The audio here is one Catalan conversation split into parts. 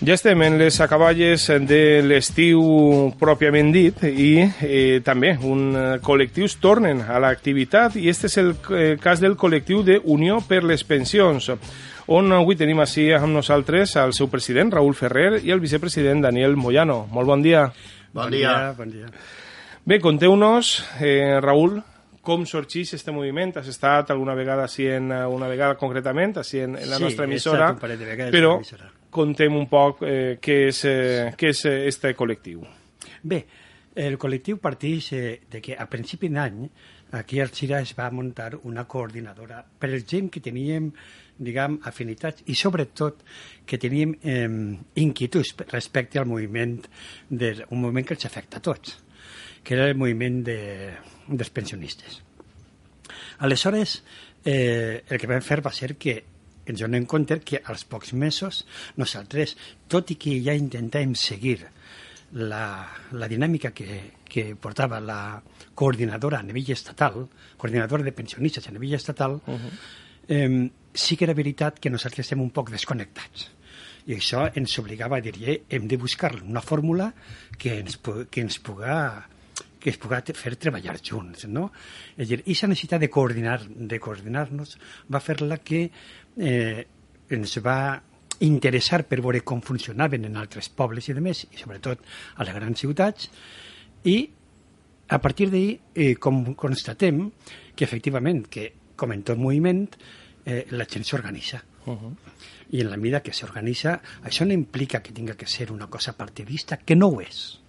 Ja estem en les acaballes de l'estiu pròpiament dit i eh, també un eh, col·lectius tornen a l'activitat i este és el eh, cas del col·lectiu de Unió per les Pensions on avui tenim així amb nosaltres el seu president, Raül Ferrer, i el vicepresident, Daniel Moyano. Molt bon dia. Bon, bon dia. dia. Bon dia. Bé, conteu-nos, eh, Raül, com sorgeix aquest moviment? Has estat alguna vegada així en, una vegada concretament, així en, en la sí, nostra emissora, però contem un poc eh, què és eh, què és este col·lectiu. Bé, el col·lectiu parteix eh, de que a principi d'any aquí a Xira es va muntar una coordinadora per el gent que teníem diguem, afinitats i sobretot que teníem eh, inquietuds respecte al moviment, de, un moviment que ens afecta a tots, que era el moviment de, dels pensionistes. Aleshores, eh, el que vam fer va ser que ens donem compte que als pocs mesos nosaltres, tot i que ja intentàvem seguir la, la dinàmica que, que portava la coordinadora a nivell estatal, coordinadora de pensionistes a nivell estatal, uh -huh. eh, sí que era veritat que nosaltres estem un poc desconnectats. I això ens obligava a dir, eh, hem de buscar una fórmula que ens, que ens puga que es pugui fer treballar junts, no? És a dir, aquesta necessitat de coordinar de coordinar-nos va fer la que eh, ens va interessar per veure com funcionaven en altres pobles i demés, i sobretot a les grans ciutats, i a partir d'ahir, eh, com constatem que efectivament, que com en tot moviment, eh, la gent s'organitza. Uh -huh. I en la mida que s'organitza, això no implica que tinga que ser una cosa partidista, que no ho és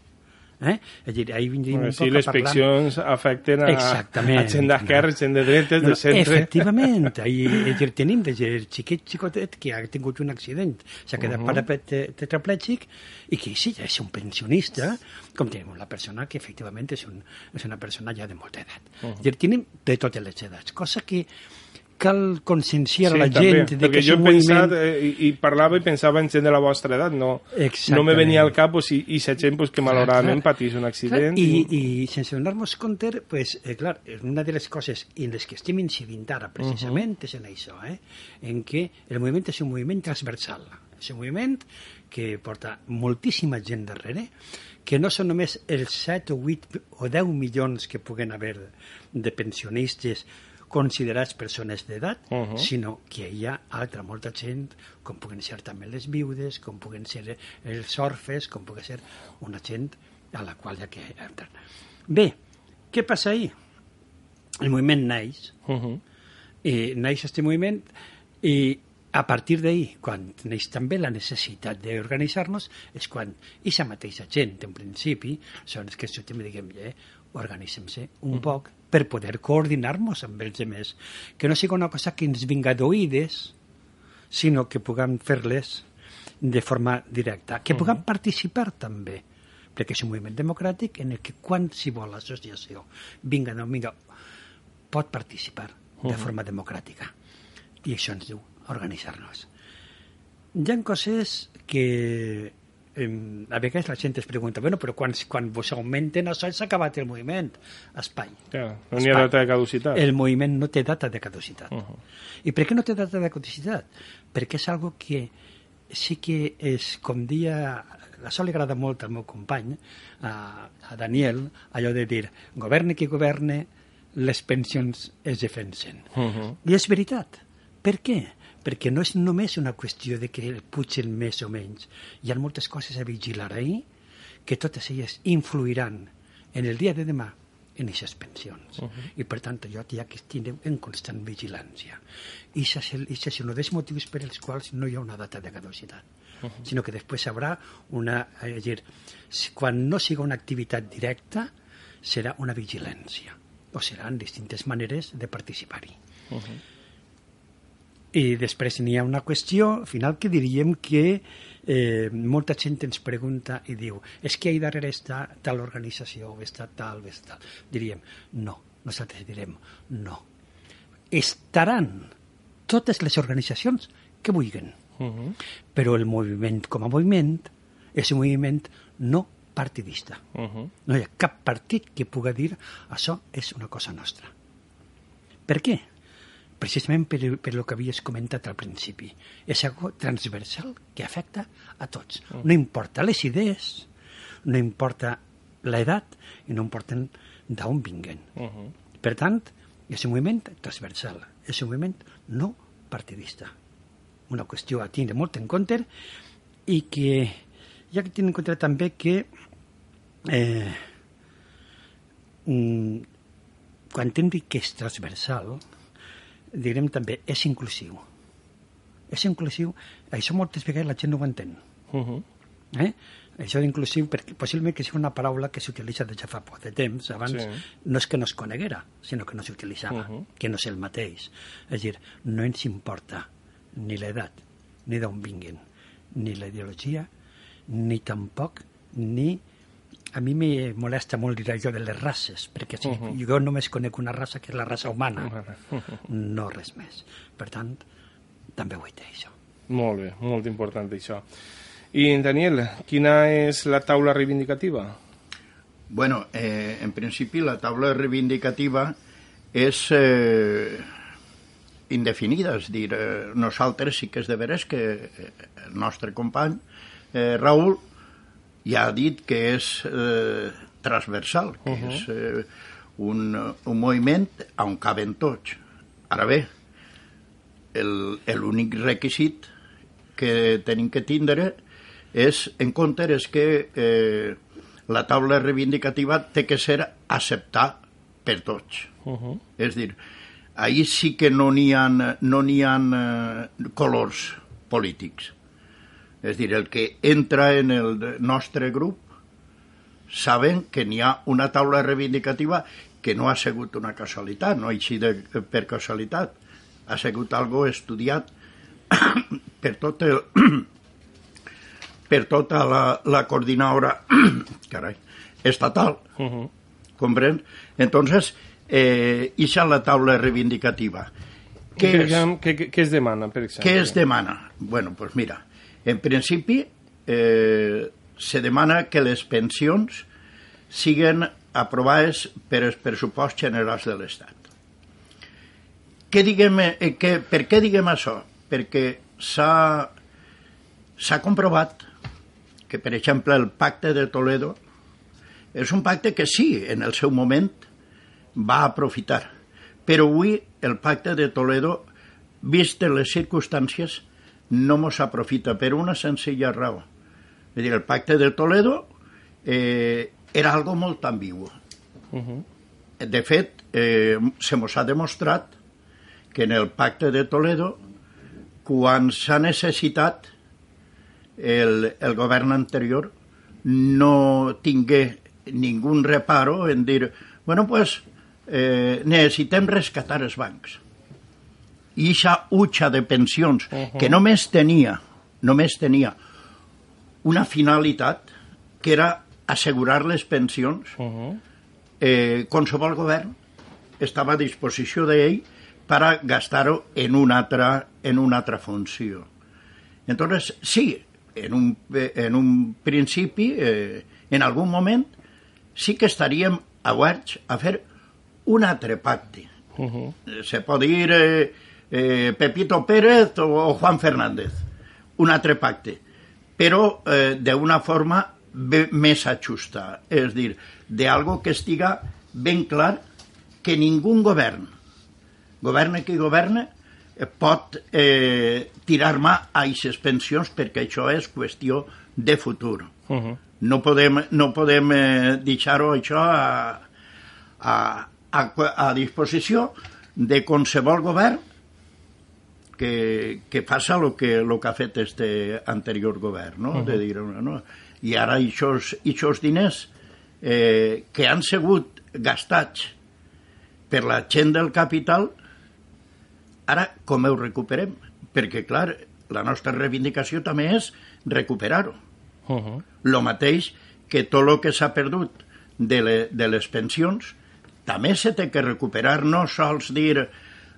Eh? És dir, ahir vindríem bueno, sí, les pensions afecten a, a gent d'esquerra, gent de dretes, de centre... Efectivament, ahir, és dir, tenim de xiquet xicotet que ha tingut un accident, s'ha quedat uh -huh. parapet tetraplègic i que sí, és un pensionista, com tenim una persona que efectivament és, un, és una persona ja de molta edat. Uh -huh. És dir, tenim de totes les edats, cosa que cal conscienciar sí, la també, gent de que jo he pensat, moviment... eh, i, i parlava i pensava en gent de la vostra edat no, no me venia al cap pues, i, i sa gent pues, que malauradament clar, patís un accident clar, i, i, i sense donar-nos compte pues, eh, clar, una de les coses en les que estem incidint ara precisament uh -huh. és en això eh? en què el moviment és un moviment transversal és un moviment que porta moltíssima gent darrere que no són només els 7 o 8 o 10 milions que puguen haver de pensionistes considerats persones d'edat, uh -huh. sinó que hi ha altra molta gent, com puguen ser també les viudes, com puguen ser els orfes, com pugui ser una gent a la qual hi ha que entrar. Bé, què passa ahir? El moviment naix, uh -huh. i naix aquest moviment, i a partir d'ahir, quan neix també la necessitat d'organitzar-nos, és quan aquesta mateixa gent, en principi, són els que sortim i diguem, eh, organitzem-se un mm. poc per poder coordinar-nos amb els altres. Que no sigui una cosa que ens vinga d'oïdes, sinó que puguem fer-les de forma directa, que puguem participar també, perquè és un moviment democràtic en el que qualsevol associació vinga no vinga, pot participar de forma democràtica. I això ens diu organitzar-nos. Hi ha coses que eh, a vegades la gent es pregunta bueno, però quan, quan vos augmenten això s'ha acabat el moviment espai, ja, no n'hi ha data de caducitat el moviment no té data de caducitat uh -huh. i per què no té data de caducitat? perquè és algo que sí que és com dia això li agrada molt al meu company a, a Daniel allò de dir governe qui governe les pensions es defensen uh -huh. i és veritat per què? Perquè no és només una qüestió de que pugen més o menys. Hi ha moltes coses a vigilar ahir que totes elles influiran en el dia de demà en aquestes pensions. Uh -huh. I per tant, jo ha que estar en constant vigilància. I això és un dels motius per als quals no hi ha una data de caducitat. Uh -huh. sinó que després haurà una... És a dir, quan no siga una activitat directa, serà una vigilància, o seran distintes maneres de participar-hi. Uh -huh. I després n'hi ha una qüestió final que diríem que eh, molta gent ens pregunta i diu és que ahí darrere està tal organització o està tal o està tal. Diríem, no, nosaltres direm no. Estaran totes les organitzacions que vulguin, uh -huh. però el moviment com a moviment és un moviment no partidista. Uh -huh. No hi ha cap partit que pugui dir això és una cosa nostra. Per què? Precisament per, per el que havies comentat al principi. És algo transversal que afecta a tots. No importa les idees, no importa l'edat i no importen d'on vinguen. Uh -huh. Per tant, és un moviment transversal, és un moviment no partidista. Una qüestió a tindre molt en compte i que hi ha que tenir en compte també que eh, mm, quan hem dit que és transversal, direm també és inclusiu. És inclusiu, això moltes vegades la gent no ho entén. Uh -huh. Eh? Això d'inclusiu, perquè possiblement que sigui una paraula que s'utilitza des de fa poc de temps. Abans Sí. no és que no es coneguera, sinó que no s'utilitzava, Mhm. que no és el mateix. És dir, no ens importa ni l'edat, ni d'on vinguin, ni la ideologia, ni tampoc ni... A mi me molesta molt dir allò de les races, perquè si Mhm. jo només conec una raça, que és la raça humana, Humana. no res més. Per tant, també ho he dit, això. Molt bé, molt important això. I, Daniel, quina és la taula reivindicativa? Bueno, eh, en principi la taula reivindicativa és eh, indefinida, és dir, eh, nosaltres sí que és de veres que eh, el nostre company eh, Raül ja ha dit que és eh, transversal, que uh -huh. és eh, un, un moviment on caben tots. Ara bé, el- l'únic requisit que tenim que tindre és, en compte és que eh, la taula reivindicativa té que ser acceptar per tots. Uh -huh. És dir, ahir sí que no n'hi ha, no ha eh, colors polítics. És dir, el que entra en el nostre grup saben que n'hi ha una taula reivindicativa que no ha sigut una casualitat, no així de, per casualitat, ha sigut algo estudiat per tot el, per tota la, la coordinadora carai, estatal, Uh -huh. ¿comprende? Entonces, eh, es la taula reivindicativa. Què, és, què, què, què es demana, per exemple? què es demana? Bueno, pues mira, en principi eh, se demana que les pensions siguen aprovades per els pressuposts generals de l'Estat. Què diguem, eh, que, per què diguem això? Perquè s'ha comprovat que, per exemple, el pacte de Toledo és un pacte que sí, en el seu moment va aprofitar, però avui el pacte de Toledo, vist les circumstàncies, no mos aprofita per una senzilla raó. És dir, el pacte de Toledo eh, era algo molt ambigu. Uh -huh. De fet, eh, se mos ha demostrat que en el pacte de Toledo, quan s'ha necessitat, el, el govern anterior no tingué ningú reparo en dir, bueno, pues eh, necessitem rescatar els bancs. I aquesta utxa de pensions, uh -huh. que només tenia, només tenia una finalitat, que era assegurar les pensions, Uh -huh. eh, qualsevol govern estava a disposició d'ell per a gastar-ho en una altra, en una altra funció. Entonces, sí, en un, en un principi, eh, en algun moment, sí que estaríem oberts a fer un altre pacte. Uh -huh. Eh, Se pot dir eh, eh, Pepito Pérez o, o Juan Fernández, un altre pacte, però eh, d'una forma més ajustada, és dir, d'algo que estiga ben clar que ningú govern, governe qui governe, eh, pot eh, tirar mà a aquestes pensions perquè això és qüestió de futur. Uh -huh. No podem, no podem eh, deixar-ho això a, a, a, a disposició de qualsevol govern que, que faça el que, lo que ha fet este anterior govern, no? Uh -huh. de dir, no? I ara aquests diners eh, que han sigut gastats per la gent del capital, ara com ho recuperem? Perquè, clar, la nostra reivindicació també és recuperar-ho. Uh -huh. Lo mateix que tot el que s'ha perdut de, le, de les pensions també se té que recuperar, no sols dir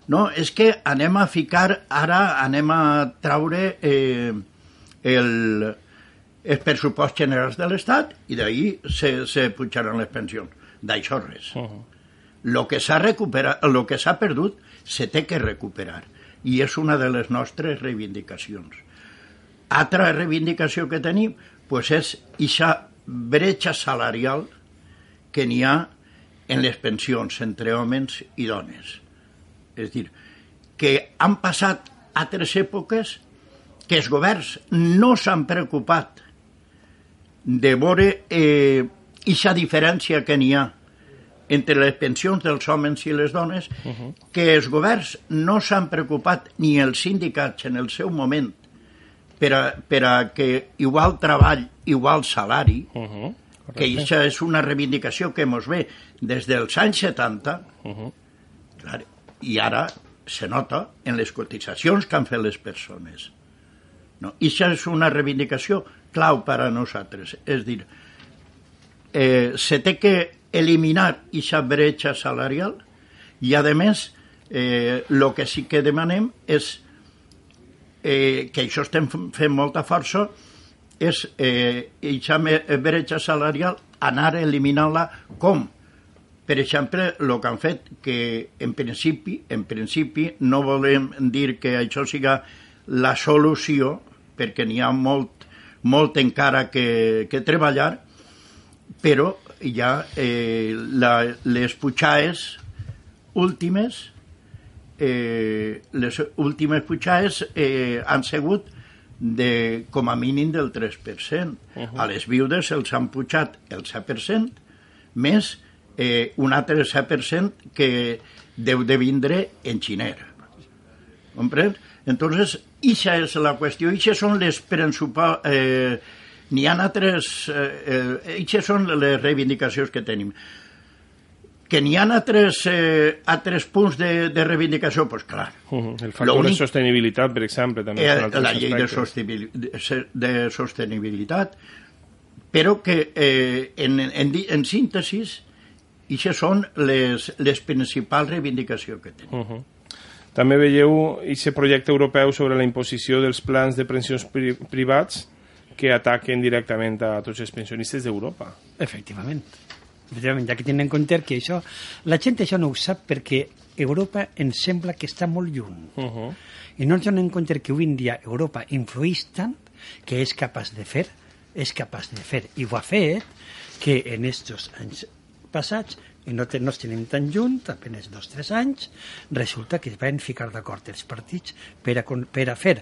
no, és que anem a ficar, ara anem a traure eh, el, els pressupost generals de l'Estat i d'ahir se, se pujaran les pensions. D'això res. Uh -huh. Lo que s'ha recuperat, lo que s'ha perdut se té que recuperar i és una de les nostres reivindicacions. Altra reivindicació que tenim pues és aquesta bretxa salarial que n'hi ha en les pensions entre homes i dones. És dir, que han passat altres èpoques que els governs no s'han preocupat de veure eh, aquesta diferència que n'hi ha entre les pensions dels homes i les dones, uh -huh. que els governs no s'han preocupat, ni els sindicats en el seu moment, per a, per a que igual treball, igual salari, uh -huh. que això és una reivindicació que mos ve des dels anys 70, uh -huh. clar, i ara se nota en les cotitzacions que han fet les persones. No? I això és una reivindicació clau per a nosaltres. És dir, eh, se té que eliminar aquesta bretxa salarial i, a més, eh, que sí que demanem és eh, que això estem fent molta força és eh, aquesta bretxa salarial anar eliminant-la com? Per exemple, el que han fet, que en principi, en principi no volem dir que això siga la solució, perquè n'hi ha molt, molt encara que, que treballar, però ja eh, la, les putxaes últimes eh, les últimes putxaes eh, han sigut de, com a mínim del 3%. Uh -huh. A les viudes els han pujat el 7%, més eh, un altre 7% que deu de vindre en xiner. Comprens? Entonces, ixa és la qüestió, ixa són les principals... Eh, N'hi ha altres... Eh, eh, són les reivindicacions que tenim. Que n'hi ha altres, eh, altres punts de, de reivindicació, doncs pues clar. Uh -huh. El factor de sostenibilitat, per exemple, també. Eh, la llei de, sostenibilitat, de sostenibilitat, però que eh, en, en, en síntesi, això són les, les principals reivindicacions que tenim. Uh -huh. També veieu aquest projecte europeu sobre la imposició dels plans de pensions pri privats que ataquen directament a tots els pensionistes d'Europa. Efectivament efectivament, ja que tenen en compte que això, la gent això no ho sap perquè Europa ens sembla que està molt lluny. Uh -huh. I no ens donem en compte que avui en dia Europa influeix tant que és capaç de fer, és capaç de fer, i ho ha fet, que en aquests anys passats i no, te, no tenim tan junt, apenas dos o tres anys, resulta que es van ficar d'acord els partits per a, per a fer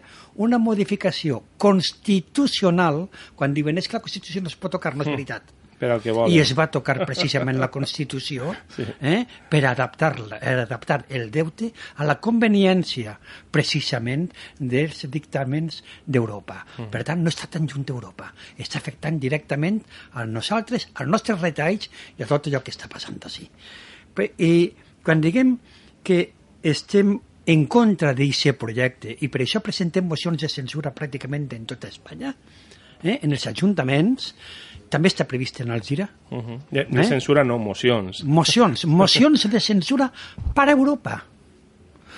una modificació constitucional quan diuen és que la Constitució no es pot tocar, no és mm. veritat. Mm per al que volen. I es va tocar precisament la Constitució sí. eh, per adaptar, per adaptar el deute a la conveniència precisament dels dictàmens d'Europa. Mm. Per tant, no està tan junt d'Europa. Està afectant directament a nosaltres, als nostres retalls i a tot allò que està passant així. I quan diguem que estem en contra d'aquest projecte i per això presentem mocions de censura pràcticament en tota Espanya, eh, en els ajuntaments, també està previst en el Gira. Uh -huh. de, de eh? censura no, mocions. Mocions, mocions de censura per a Europa.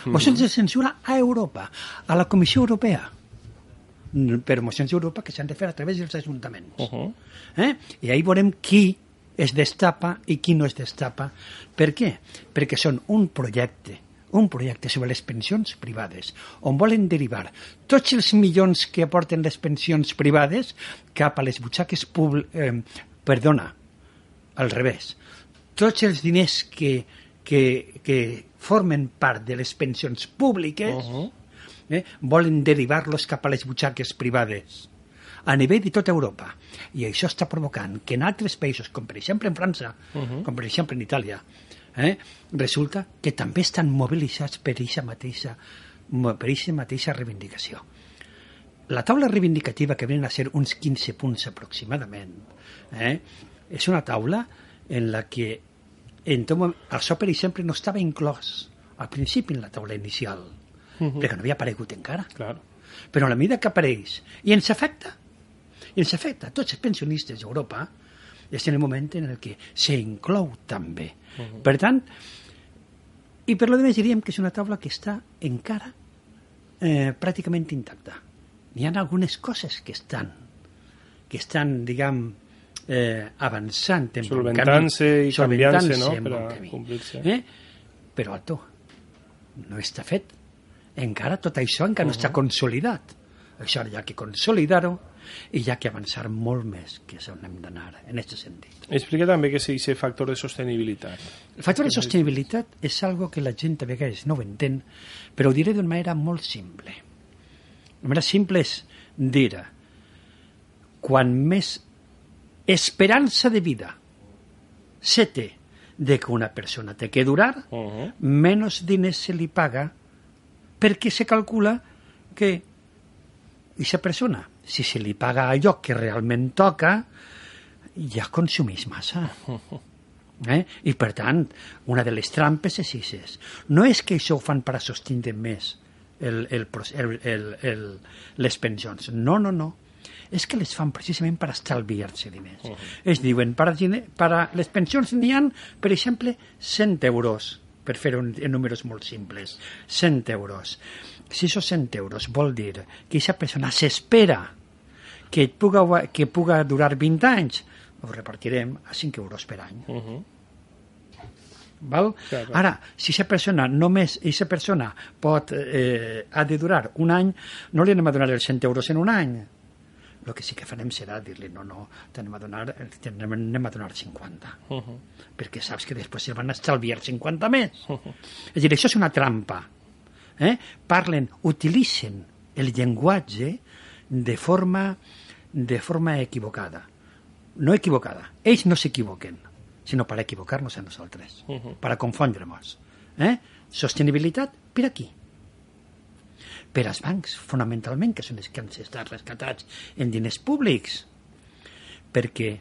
Mocions uh -huh. de censura a Europa, a la Comissió Europea per mocions d'Europa que s'han de fer a través dels ajuntaments. Uh -huh. eh? I ahir veurem qui es destapa i qui no es destapa. Per què? Perquè són un projecte un projecte sobre les pensions privades, on volen derivar tots els milions que aporten les pensions privades cap a les butxaques públiques... Eh, perdona, al revés. Tots els diners que, que, que formen part de les pensions públiques uh -huh. eh, volen derivar-los cap a les butxaques privades a nivell de tota Europa. I això està provocant que en altres països, com per exemple en França, uh -huh. com per exemple en Itàlia, eh, resulta que també estan mobilitzats per aquesta mateixa, per aquesta mateixa reivindicació. La taula reivindicativa, que venen a ser uns 15 punts aproximadament, eh, és una taula en la que en tot moment, el so, per exemple, no estava inclòs al principi en la taula inicial, uh -huh. perquè no havia aparegut encara. Claro. Però a la mida que apareix, i ens afecta, i ens afecta a tots els pensionistes d'Europa, és en el moment en el que s'inclou també. Uh -huh. Per tant, i per lo demés diríem que és una taula que està encara eh, pràcticament intacta. N'hi ha algunes coses que estan, que estan, diguem, eh, avançant en solventant-se i canviant-se no? per a complir-se. Eh? Però, alto, no està fet. Encara tot això encara no està consolidat. Això hi ha que consolidar-ho i hi ha que avançar molt més, que és on hem d'anar, en aquest sentit. Explica també què és aquest factor de sostenibilitat. El factor de sostenibilitat és algo que la gent a vegades no ho entén, però ho diré d'una manera molt simple. La manera simple és dir quan més esperança de vida se té de que una persona té que durar, Uh -huh. menys diners se li paga perquè se calcula que aquesta persona, si se li paga allò que realment toca, ja consumeix massa. Eh? I per tant, una de les trampes és aquestes. No és que això ho fan per a sostindre més el, el, el, el, el, les pensions. No, no, no. És que les fan precisament per estalviar-se diners. Uh -huh. Es diuen, per, per a les pensions n'hi ha, per exemple, 100 euros, per fer-ho en, en números molt simples. 100 euros. Si això 100 euros vol dir que aquesta persona s'espera que puga, que puga durar 20 anys, ho repartirem a 5 euros per any. Uh -huh. Val? Clar, clar. Ara, si aquesta persona només aquesta persona pot, eh, ha de durar un any, no li anem a donar els 100 euros en un any. El que sí que farem serà dir-li no, no, t'anem a donar, anem a donar 50 Uh -huh. perquè saps que després se van estalviar 50 més. És a dir, això és una trampa. Eh? Parlen, utilitzen el llenguatge de forma, de forma equivocada. No equivocada. Ells no s'equivoquen, sinó per equivocar-nos a nosaltres, uh -huh. per confondre-nos. Eh? Sostenibilitat per aquí. Per als bancs, fonamentalment, que són els que han estat rescatats en diners públics. Perquè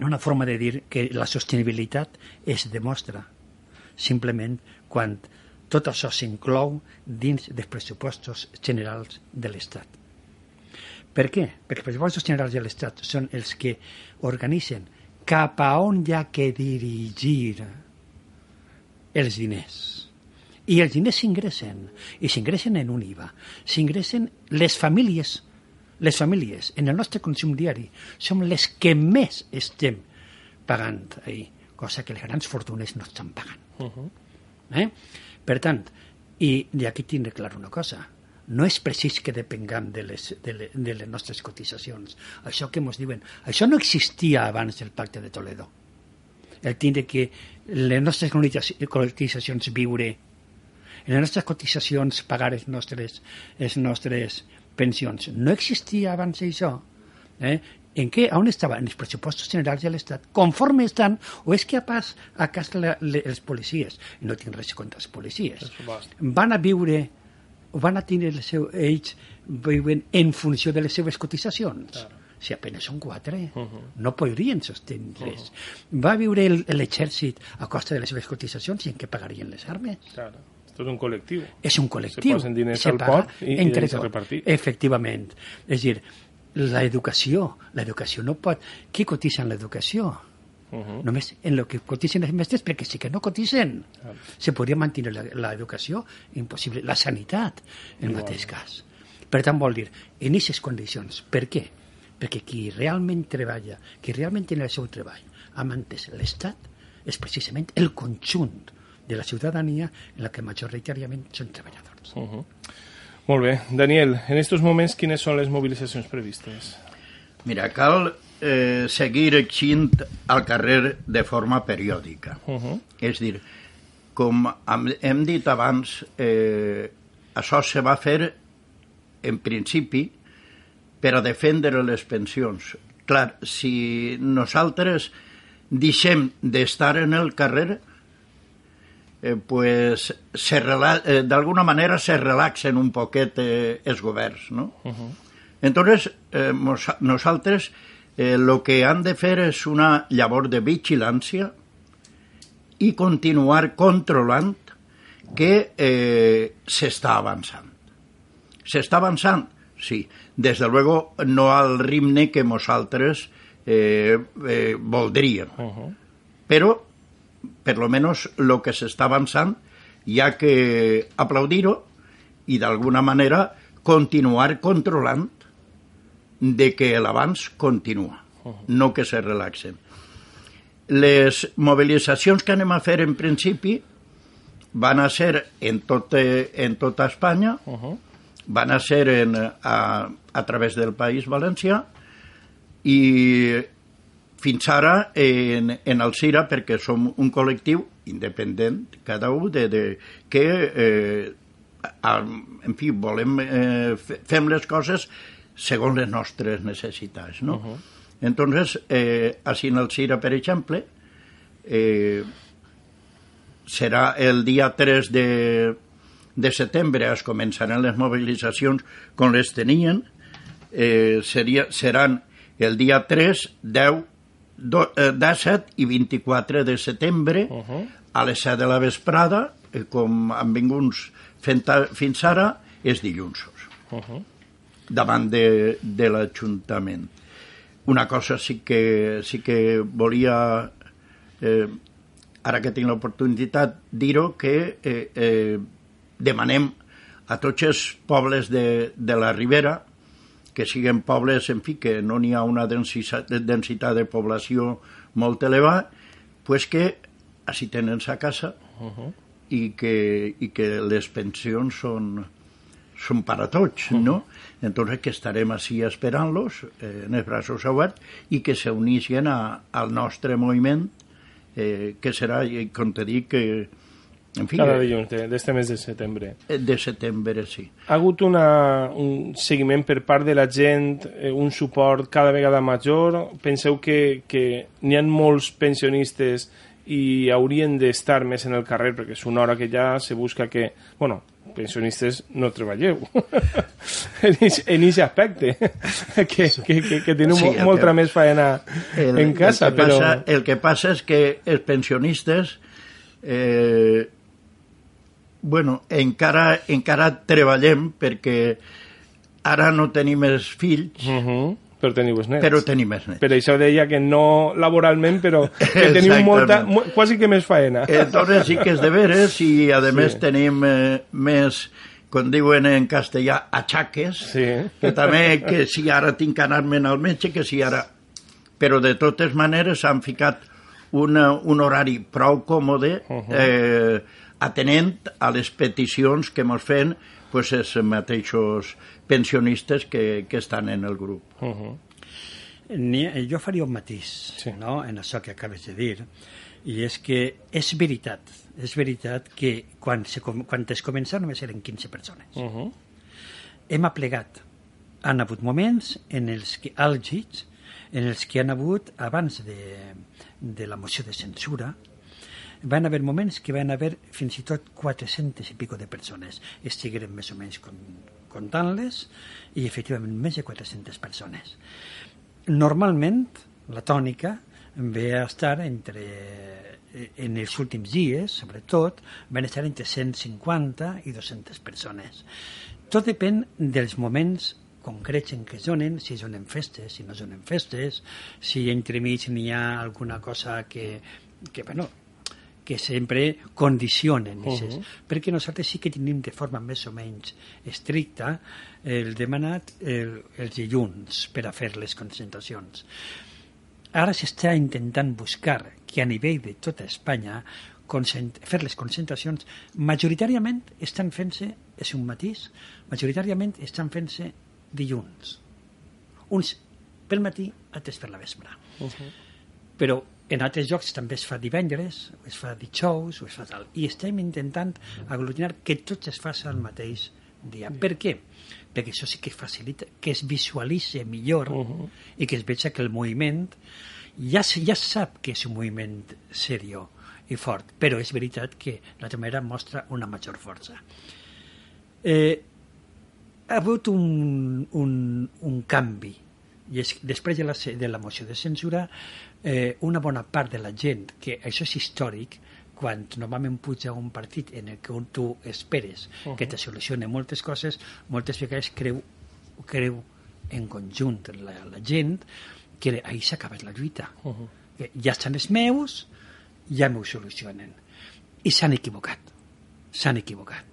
una forma de dir que la sostenibilitat es demostra simplement quan tot això s'inclou dins dels pressupostos generals de l'Estat. Per què? Perquè els pressupostos generals de l'Estat són els que organitzen cap a on hi ha que dirigir els diners. I els diners s'ingressen, i s'ingressen en un IVA. S'ingressen les famílies, les famílies, en el nostre consum diari, som les que més estem pagant ahir, cosa que les grans fortunes no estan pagant. Uh -huh. Eh? Per tant, i d'aquí tindre clar una cosa, no és precís que depengam de les, de, le, de les nostres cotitzacions. Això que ens diuen, això no existia abans del pacte de Toledo. El tindre que les nostres cotitza- cotitzacions viure, en les nostres cotitzacions pagar les nostres, les nostres pensions. No existia abans això. Eh? En què? On estava? En els pressupostos generals de l'Estat. Conforme estan, o és que a pas a casa la, le, els policies, no tinc res contra els policies, van a viure o van a tenir el seu, ells viuen en funció de les seves cotitzacions. Claro. Si apenas són quatre, Uh -huh. no podrien sostindre's. Va viure el- l'exèrcit a costa de les seves cotitzacions i en què pagarien les armes? Claro. Esto es un colectivo. És un col·lectiu. Se posen diners Se al pot i- i entre tots. repartir. Efectivament. És dir, l'educació, l'educació no pot... Qui cotitza en l'educació? Uh -huh. Només en el que cotitzen els mestres, perquè sí que no cotitzen. Claro. Se podria mantenir la- l'educació, impossible. La sanitat, en el mateix cas. Per tant, vol dir, en aquestes condicions. Per què? Perquè qui realment treballa, qui realment té el seu treball, ha mantès l'Estat, és precisament el conjunt de la ciutadania en la que majoritàriament són treballadors. Uh -huh. Molt bé. Daniel, en estos moments, quines són les mobilitzacions previstes? Mira, cal eh, seguir exint al carrer de forma periòdica. Uh -huh. És dir, com hem, hem dit abans, eh, això se va fer en principi per a defendre les pensions. Clar, si nosaltres deixem d'estar en el carrer, eh, pues se rela- eh, d'alguna manera se relaxen un poquet eh, els governs, no? Uh -huh. Entonces, eh, nosaltres eh, lo que han de fer és una llavor de vigilància i continuar controlant que eh, s'està avançant. S'està avançant? Sí. Des de luego, no al ritme que nosaltres eh, eh, voldríem. Uh -huh. Però, per lo menos, lo que s'està avançant hi ha que aplaudir-ho i, d'alguna manera, continuar controlant de que l'abans continua, no que se relaxen. Les mobilitzacions que anem a fer en principi van a ser en, tot, en tota Espanya, uh -huh. van a ser en, a, a través del País Valencià i fins ara en, en el CIRA, perquè som un col·lectiu independent, cada un, de, de, que, eh, a, en fi, volem, eh, fem les coses segons les nostres necessitats, no? Uh -huh. Entonces, eh, així en el CIRA, per exemple, eh, serà el dia 3 de, de setembre es començaran les mobilitzacions com les tenien eh, seria, seran el dia 3, 10, do, eh, 17 i 24 de setembre uh -huh. a les 7 de la vesprada eh, com han vingut fent fins ara és dilluns uh -huh. davant de, de l'Ajuntament una cosa sí que, sí que volia eh, ara que tinc l'oportunitat, dir-ho que eh, eh, demanem a tots els pobles de, de la Ribera que siguin pobles, en fi, que no n'hi ha una densitat, densitat de població molt elevada, pues que així tenen sa casa uh -huh. i, que, i que les pensions són, són per a tots, uh -huh. no? Entonces que estarem així esperant-los eh, en els braços oberts i que s'unixen al nostre moviment eh, que serà, com te dic, que... En fi, Cada dilluns d'este mes de setembre. Eh, de setembre, sí. Ha hagut una, un seguiment per part de la gent, eh, un suport cada vegada major? Penseu que, que n'hi ha molts pensionistes i haurien d'estar més en el carrer perquè és una hora que ja se busca que... Bueno, pensionistes no treballeu en aquest aspecte que, que, que, que teniu sí, molta que, més feina el, en casa el però... Passa, el que passa és que els pensionistes eh, bueno, encara, encara treballem perquè ara no tenim els fills uh -huh però teniu els nets. Però tenim més nets. Per això deia que no laboralment, però que teniu molta, quasi que més faena. Entonces sí que és de veres i a sí. més tenim eh, més com diuen en castellà, achaques, sí. que també que si ara tinc que anar-me'n al metge, que si ara... Però de totes maneres s'han ficat una, un horari prou còmode uh -huh. eh, atenent a les peticions que ens fem pues, els mateixos pensionistes que, que estan en el grup. Uh -huh. Ni, jo faria un matís sí. no? en això que acabes de dir, i és que és veritat, és veritat que quan, se, quan es comença només eren 15 persones. Uh -huh. Hem aplegat. Han hagut moments en els que àlgids, en els que han hagut, abans de, de la moció de censura, van haver moments que van haver fins i tot 400 i pico de persones. Estigueren més o menys comptant-les i efectivament més de 400 persones. Normalment la tònica ve a estar entre en els últims dies, sobretot, van estar entre 150 i 200 persones. Tot depèn dels moments concrets en què es donen, si es donen festes, si no es donen festes, si entremig n'hi ha alguna cosa que, que bueno, que sempre condicionen uh -huh. perquè nosaltres sí que tenim de forma més o menys estricta el demanat el, els dilluns per a fer les concentracions. Ara s'està intentant buscar que a nivell de tota Espanya fer les concentracions majoritàriament estan fent-se, és un matís, majoritàriament estan fent-se dilluns. Uns pel matí, altres per la vespre. Uh -huh. Però en altres llocs també es fa divendres, es fa dijous, o es fa tal. I estem intentant aglutinar que tot es faci al mateix dia. Per què? Perquè això sí que facilita que es visualitzi millor uh -huh. i que es veja que el moviment ja, ja sap que és un moviment seriós i fort, però és veritat que la manera mostra una major força. Eh, ha hagut un, un, un canvi i és, després de la, de la moció de censura eh, una bona part de la gent, que això és històric, quan normalment puja un partit en el que tu esperes uh -huh. que te solucione moltes coses, moltes vegades creu, creu en conjunt la, la gent que ahir s'ha acabat la lluita. Uh -huh. que ja estan els meus, ja m'ho solucionen. I s'han equivocat. S'han equivocat.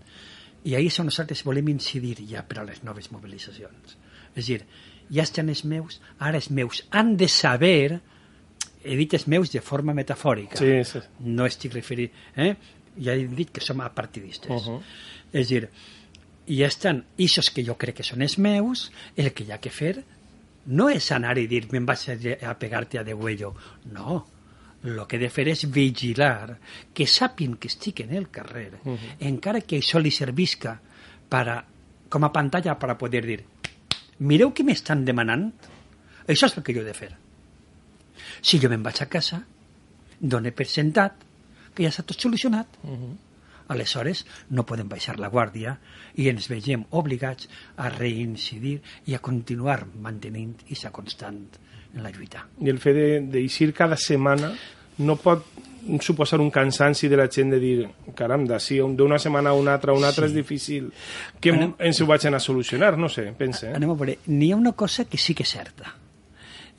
I ahir és on nosaltres volem incidir ja per a les noves mobilitzacions. És a dir, ja estan els meus, ara els meus han de saber he dit els meus de forma metafòrica. Sí, sí. No estic referint... Eh? ja he dit que som apartidistes. Uh -huh. És a dir, i estan ixos que jo crec que són els meus, el que hi ha que fer no és anar i dir me'n vaig a, pegar-te a degüello. No, el que he de fer és vigilar que sàpien que estic en el carrer, uh -huh. encara que això li servisca para, com a pantalla per poder dir mireu què m'estan demanant, això és el que jo he de fer. Si jo me'n vaig a casa, dono per sentat que ja està tot solucionat. Uh -huh. Aleshores, no podem baixar la guàrdia i ens vegem obligats a reincidir i a continuar mantenint aquesta constant en la lluita. I el fet d'eixir cada setmana no pot suposar un cansanci de la gent de dir caram, d'ací d'una setmana a una altra, una altra sí. és difícil que anem, ens ho vagin a solucionar, no sé, pense. Eh? Anem a veure, n'hi ha una cosa que sí que és certa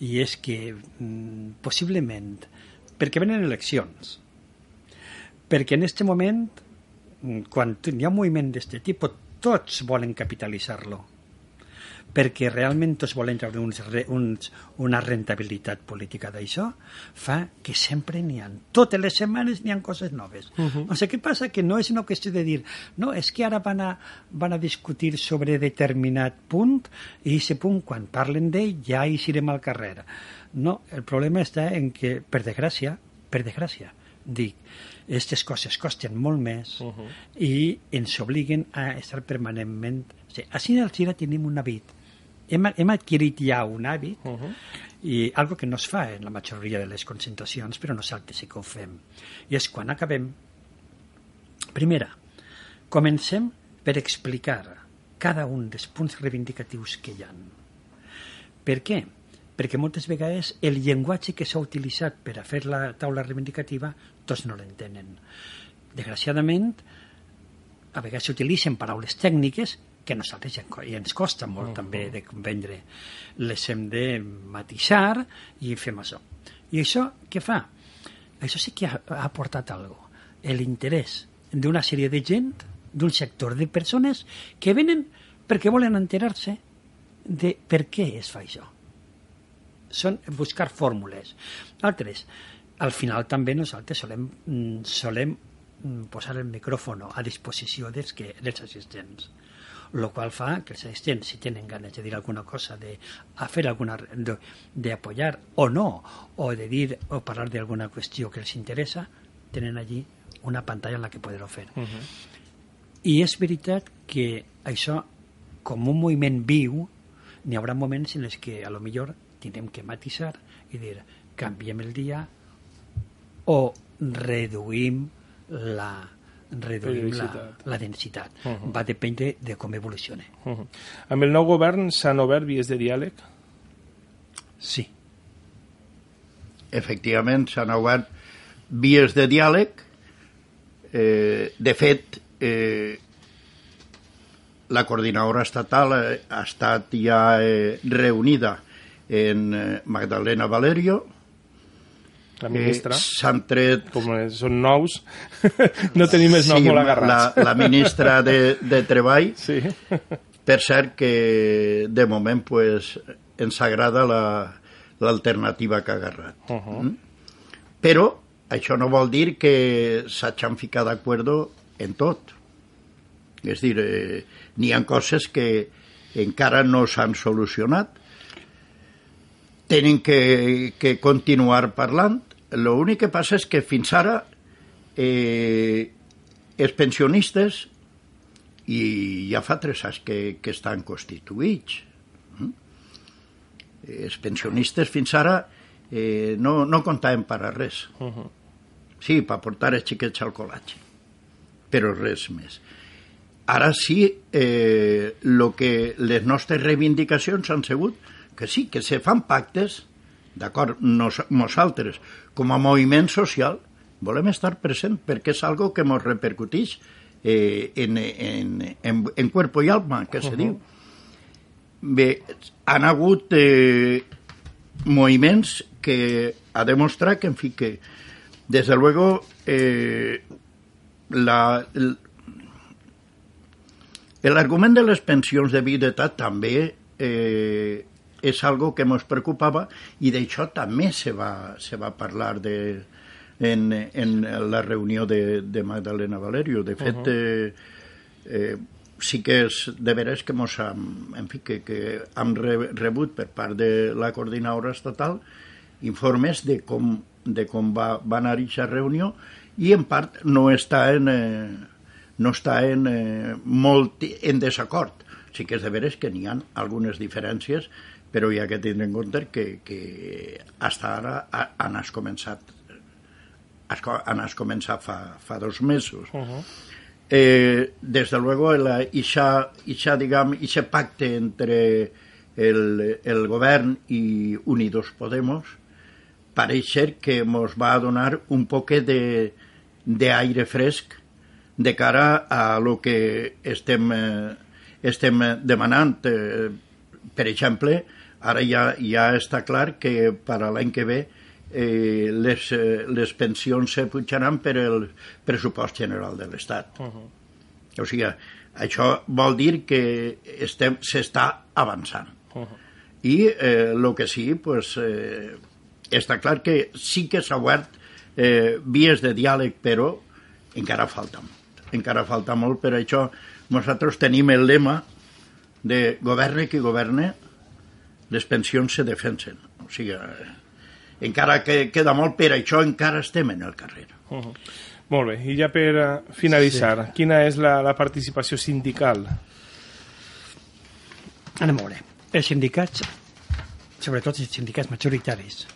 i és que mm, possiblement perquè venen eleccions? Perquè en aquest moment, quan hi ha un moviment d'aquest tipus, tots volen capitalitzar-lo perquè realment tots volen treure uns, uns, una rentabilitat política d'això, fa que sempre n'hi ha. Totes les setmanes n'hi ha coses noves. Uh -huh. O sigui, què passa? Que no és una qüestió de dir no, és que ara van a, van a discutir sobre determinat punt i aquest punt, quan parlen d'ell, ja hi serem al carrer. No, el problema està en que, per desgràcia, per desgràcia, dic, aquestes coses costen molt més uh -huh. i ens obliguen a estar permanentment... O sigui, així al Xira tenim un hàbit. Hem, hem adquirit ja un hàbit uh -huh. i algo que no es fa en la majoria de les concentracions, però nosaltres sí que ho fem. I és quan acabem... Primera, comencem per explicar cada un dels punts reivindicatius que hi ha. Per què? perquè moltes vegades el llenguatge que s'ha utilitzat per a fer la taula reivindicativa tots no l'entenen. Desgraciadament, a vegades s'utilitzen paraules tècniques que nosaltres ja, ens costa molt uh -huh. també de comprendre. Les hem de matisar i fem això. I això què fa? Això sí que ha, ha aportat alguna L'interès d'una sèrie de gent, d'un sector de persones que venen perquè volen enterar-se de per què es fa això són buscar fórmules. Altres, al final també nosaltres solem, mm, solem mm, posar el micròfon a disposició dels, que, dels assistents el qual fa que els assistents, si tenen ganes de dir alguna cosa, de a fer alguna de, de apoyar o no, o de dir o parlar d'alguna qüestió que els interessa, tenen allí una pantalla en la que poder-ho fer. Uh -huh. I és veritat que això, com un moviment viu, n'hi haurà moments en els que a lo millor tindrem que matisar i dir canviem el dia o reduïm la reduïm la, la densitat. Uh -huh. Va dependre de com evolucione. Uh -huh. Amb el nou govern s'han obert vies de diàleg? Sí. Efectivament, s'han obert vies de diàleg. Eh, de fet, eh, la coordinadora estatal eh, ha estat ja eh, reunida en eh, Magdalena Valerio, la ministra. Eh, S'han tret... Com són nous, no tenim més noms sí, molt agarrats. La, la ministra de, de Treball. Sí. Per cert que de moment pues, ens agrada l'alternativa la, que ha agarrat. Uh -huh. mm? Però això no vol dir que s'hagin ficat d'acord en tot. És dir, eh, n'hi ha coses que encara no s'han solucionat tenen que, que continuar parlant. L'únic que passa és que fins ara eh, els pensionistes i ja fa tres anys que, que estan constituïts. Mm? Els pensionistes fins ara eh, no, no comptaven per a res. Uh -huh. Sí, per portar els xiquets al col·legi, però res més. Ara sí, eh, lo que les nostres reivindicacions han sigut que sí, que se fan pactes, d'acord, nos, nosaltres, com a moviment social, volem estar present perquè és algo que ens repercuteix eh, en, en, en, en cuerpo i alma, que se uh -huh. diu. Bé, han hagut eh, moviments que ha demostrat que, en fi, que, des de luego, eh, la, el, l'argument de les pensions de viudetat també eh, és algo que ens preocupava i d'això també se va, se va parlar de, en, en la reunió de, de Magdalena Valerio. De fet, uh -huh. eh, eh, sí que és de veres que mos hem, en fi, que, que hem rebut per part de la coordinadora estatal informes de com, de com va, va anar aquesta reunió i en part no està en, eh, no està en, eh, molt en desacord. Sí que és de veres que n'hi ha algunes diferències, però hi ha que tindre en compte que, que fins ara han has començat han has començat fa, fa dos mesos. Uh -huh. eh, desde luego, la, ixa, ixa, digam, ixe pacte entre el, el govern i Unidos Podemos pareix ser que ens va donar un poc d'aire fresc de cara a lo que estem, eh, estem demanant. Eh, per exemple, ara ja, ja està clar que per a l'any que ve eh, les, eh, les pensions se pujaran per el pressupost general de l'Estat. Uh -huh. O sigui, això vol dir que s'està avançant. Uh -huh. I el eh, que sí, pues, eh, està clar que sí que s'ha obert eh, vies de diàleg, però encara falta molt. Encara falta molt, per això nosaltres tenim el lema de governe qui governe, les pensions se defensen. O sigui, eh, encara que queda molt per això, encara estem en el carrer. Uh -huh. Molt bé, i ja per uh, finalitzar, sí. quina és la, la participació sindical? Anem a veure. Els sindicats, sobretot els sindicats majoritaris,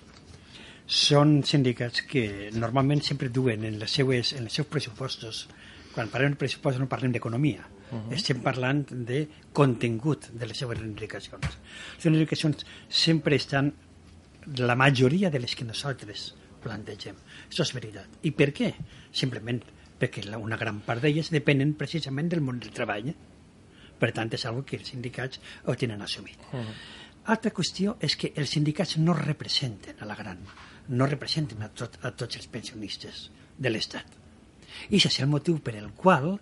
són sindicats que normalment sempre duen en, les seues, en els seus pressupostos, quan parlem de pressupost no parlem d'economia, uh -huh. estem parlant de contingut de les seues reivindicacions. Les reivindicacions sempre estan la majoria de les que nosaltres plantegem. Això és veritat. I per què? Simplement perquè una gran part d'elles depenen precisament del món del treball. Per tant, és una que els sindicats ho tenen assumit. Uh -huh. Altra qüestió és que els sindicats no representen a la gran, no representen a, tot, a tots els pensionistes de l'Estat. I això és el motiu per el qual,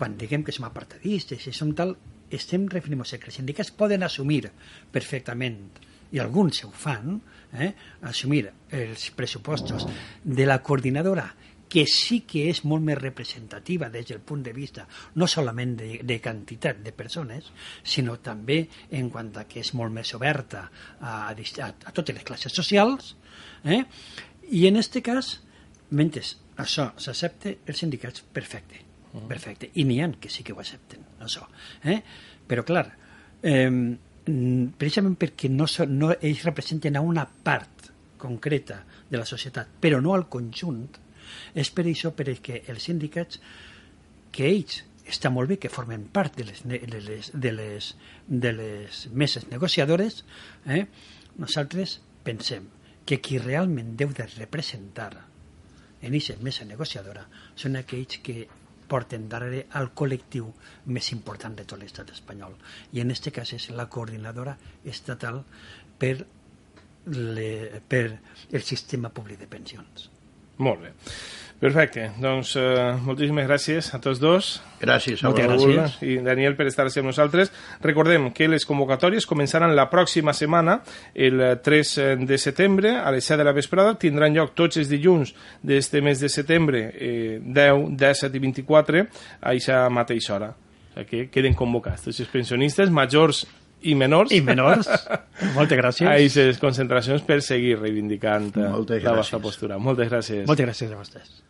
quan diguem que som apartadistes i som tal, estem referint-nos que els sindicats poden assumir perfectament i alguns ho fan, eh, assumir els pressupostos de la coordinadora que sí que és molt més representativa des del punt de vista no solament de, de quantitat de persones, sinó també en quant a que és molt més oberta a, a, a totes les classes socials, eh? i en aquest cas, mentre això s'accepta, els sindicats, perfecte, perfecte. I n'hi ha que sí que ho accepten, això. Eh? Però, clar, eh, precisament perquè no, no, ells representen a una part concreta de la societat, però no al conjunt, és per això perquè els sindicats, que ells està molt bé que formen part de les, de les, de les, de les meses negociadores, eh? nosaltres pensem que qui realment deu de representar en aquesta mesa negociadora són aquells que porten darrere al col·lectiu més important de tot l'estat espanyol. I en aquest cas és la coordinadora estatal per, le, per el sistema públic de pensions. Molt bé. Perfecte, doncs uh, moltíssimes gràcies a tots dos. Gràcies a Raül i Daniel per estar amb nosaltres. Recordem que les convocatòries començaran la pròxima setmana, el 3 de setembre, a les 7 de la vesprada. Tindran lloc tots els dilluns d'este mes de setembre, eh, 10, 17 i 24, a aquesta mateixa hora. O sigui que queden convocats tots els pensionistes majors i menors. I menors. Moltes gràcies. A aquestes concentracions per seguir reivindicant la vostra postura. Moltes gràcies. Moltes gràcies a vostès.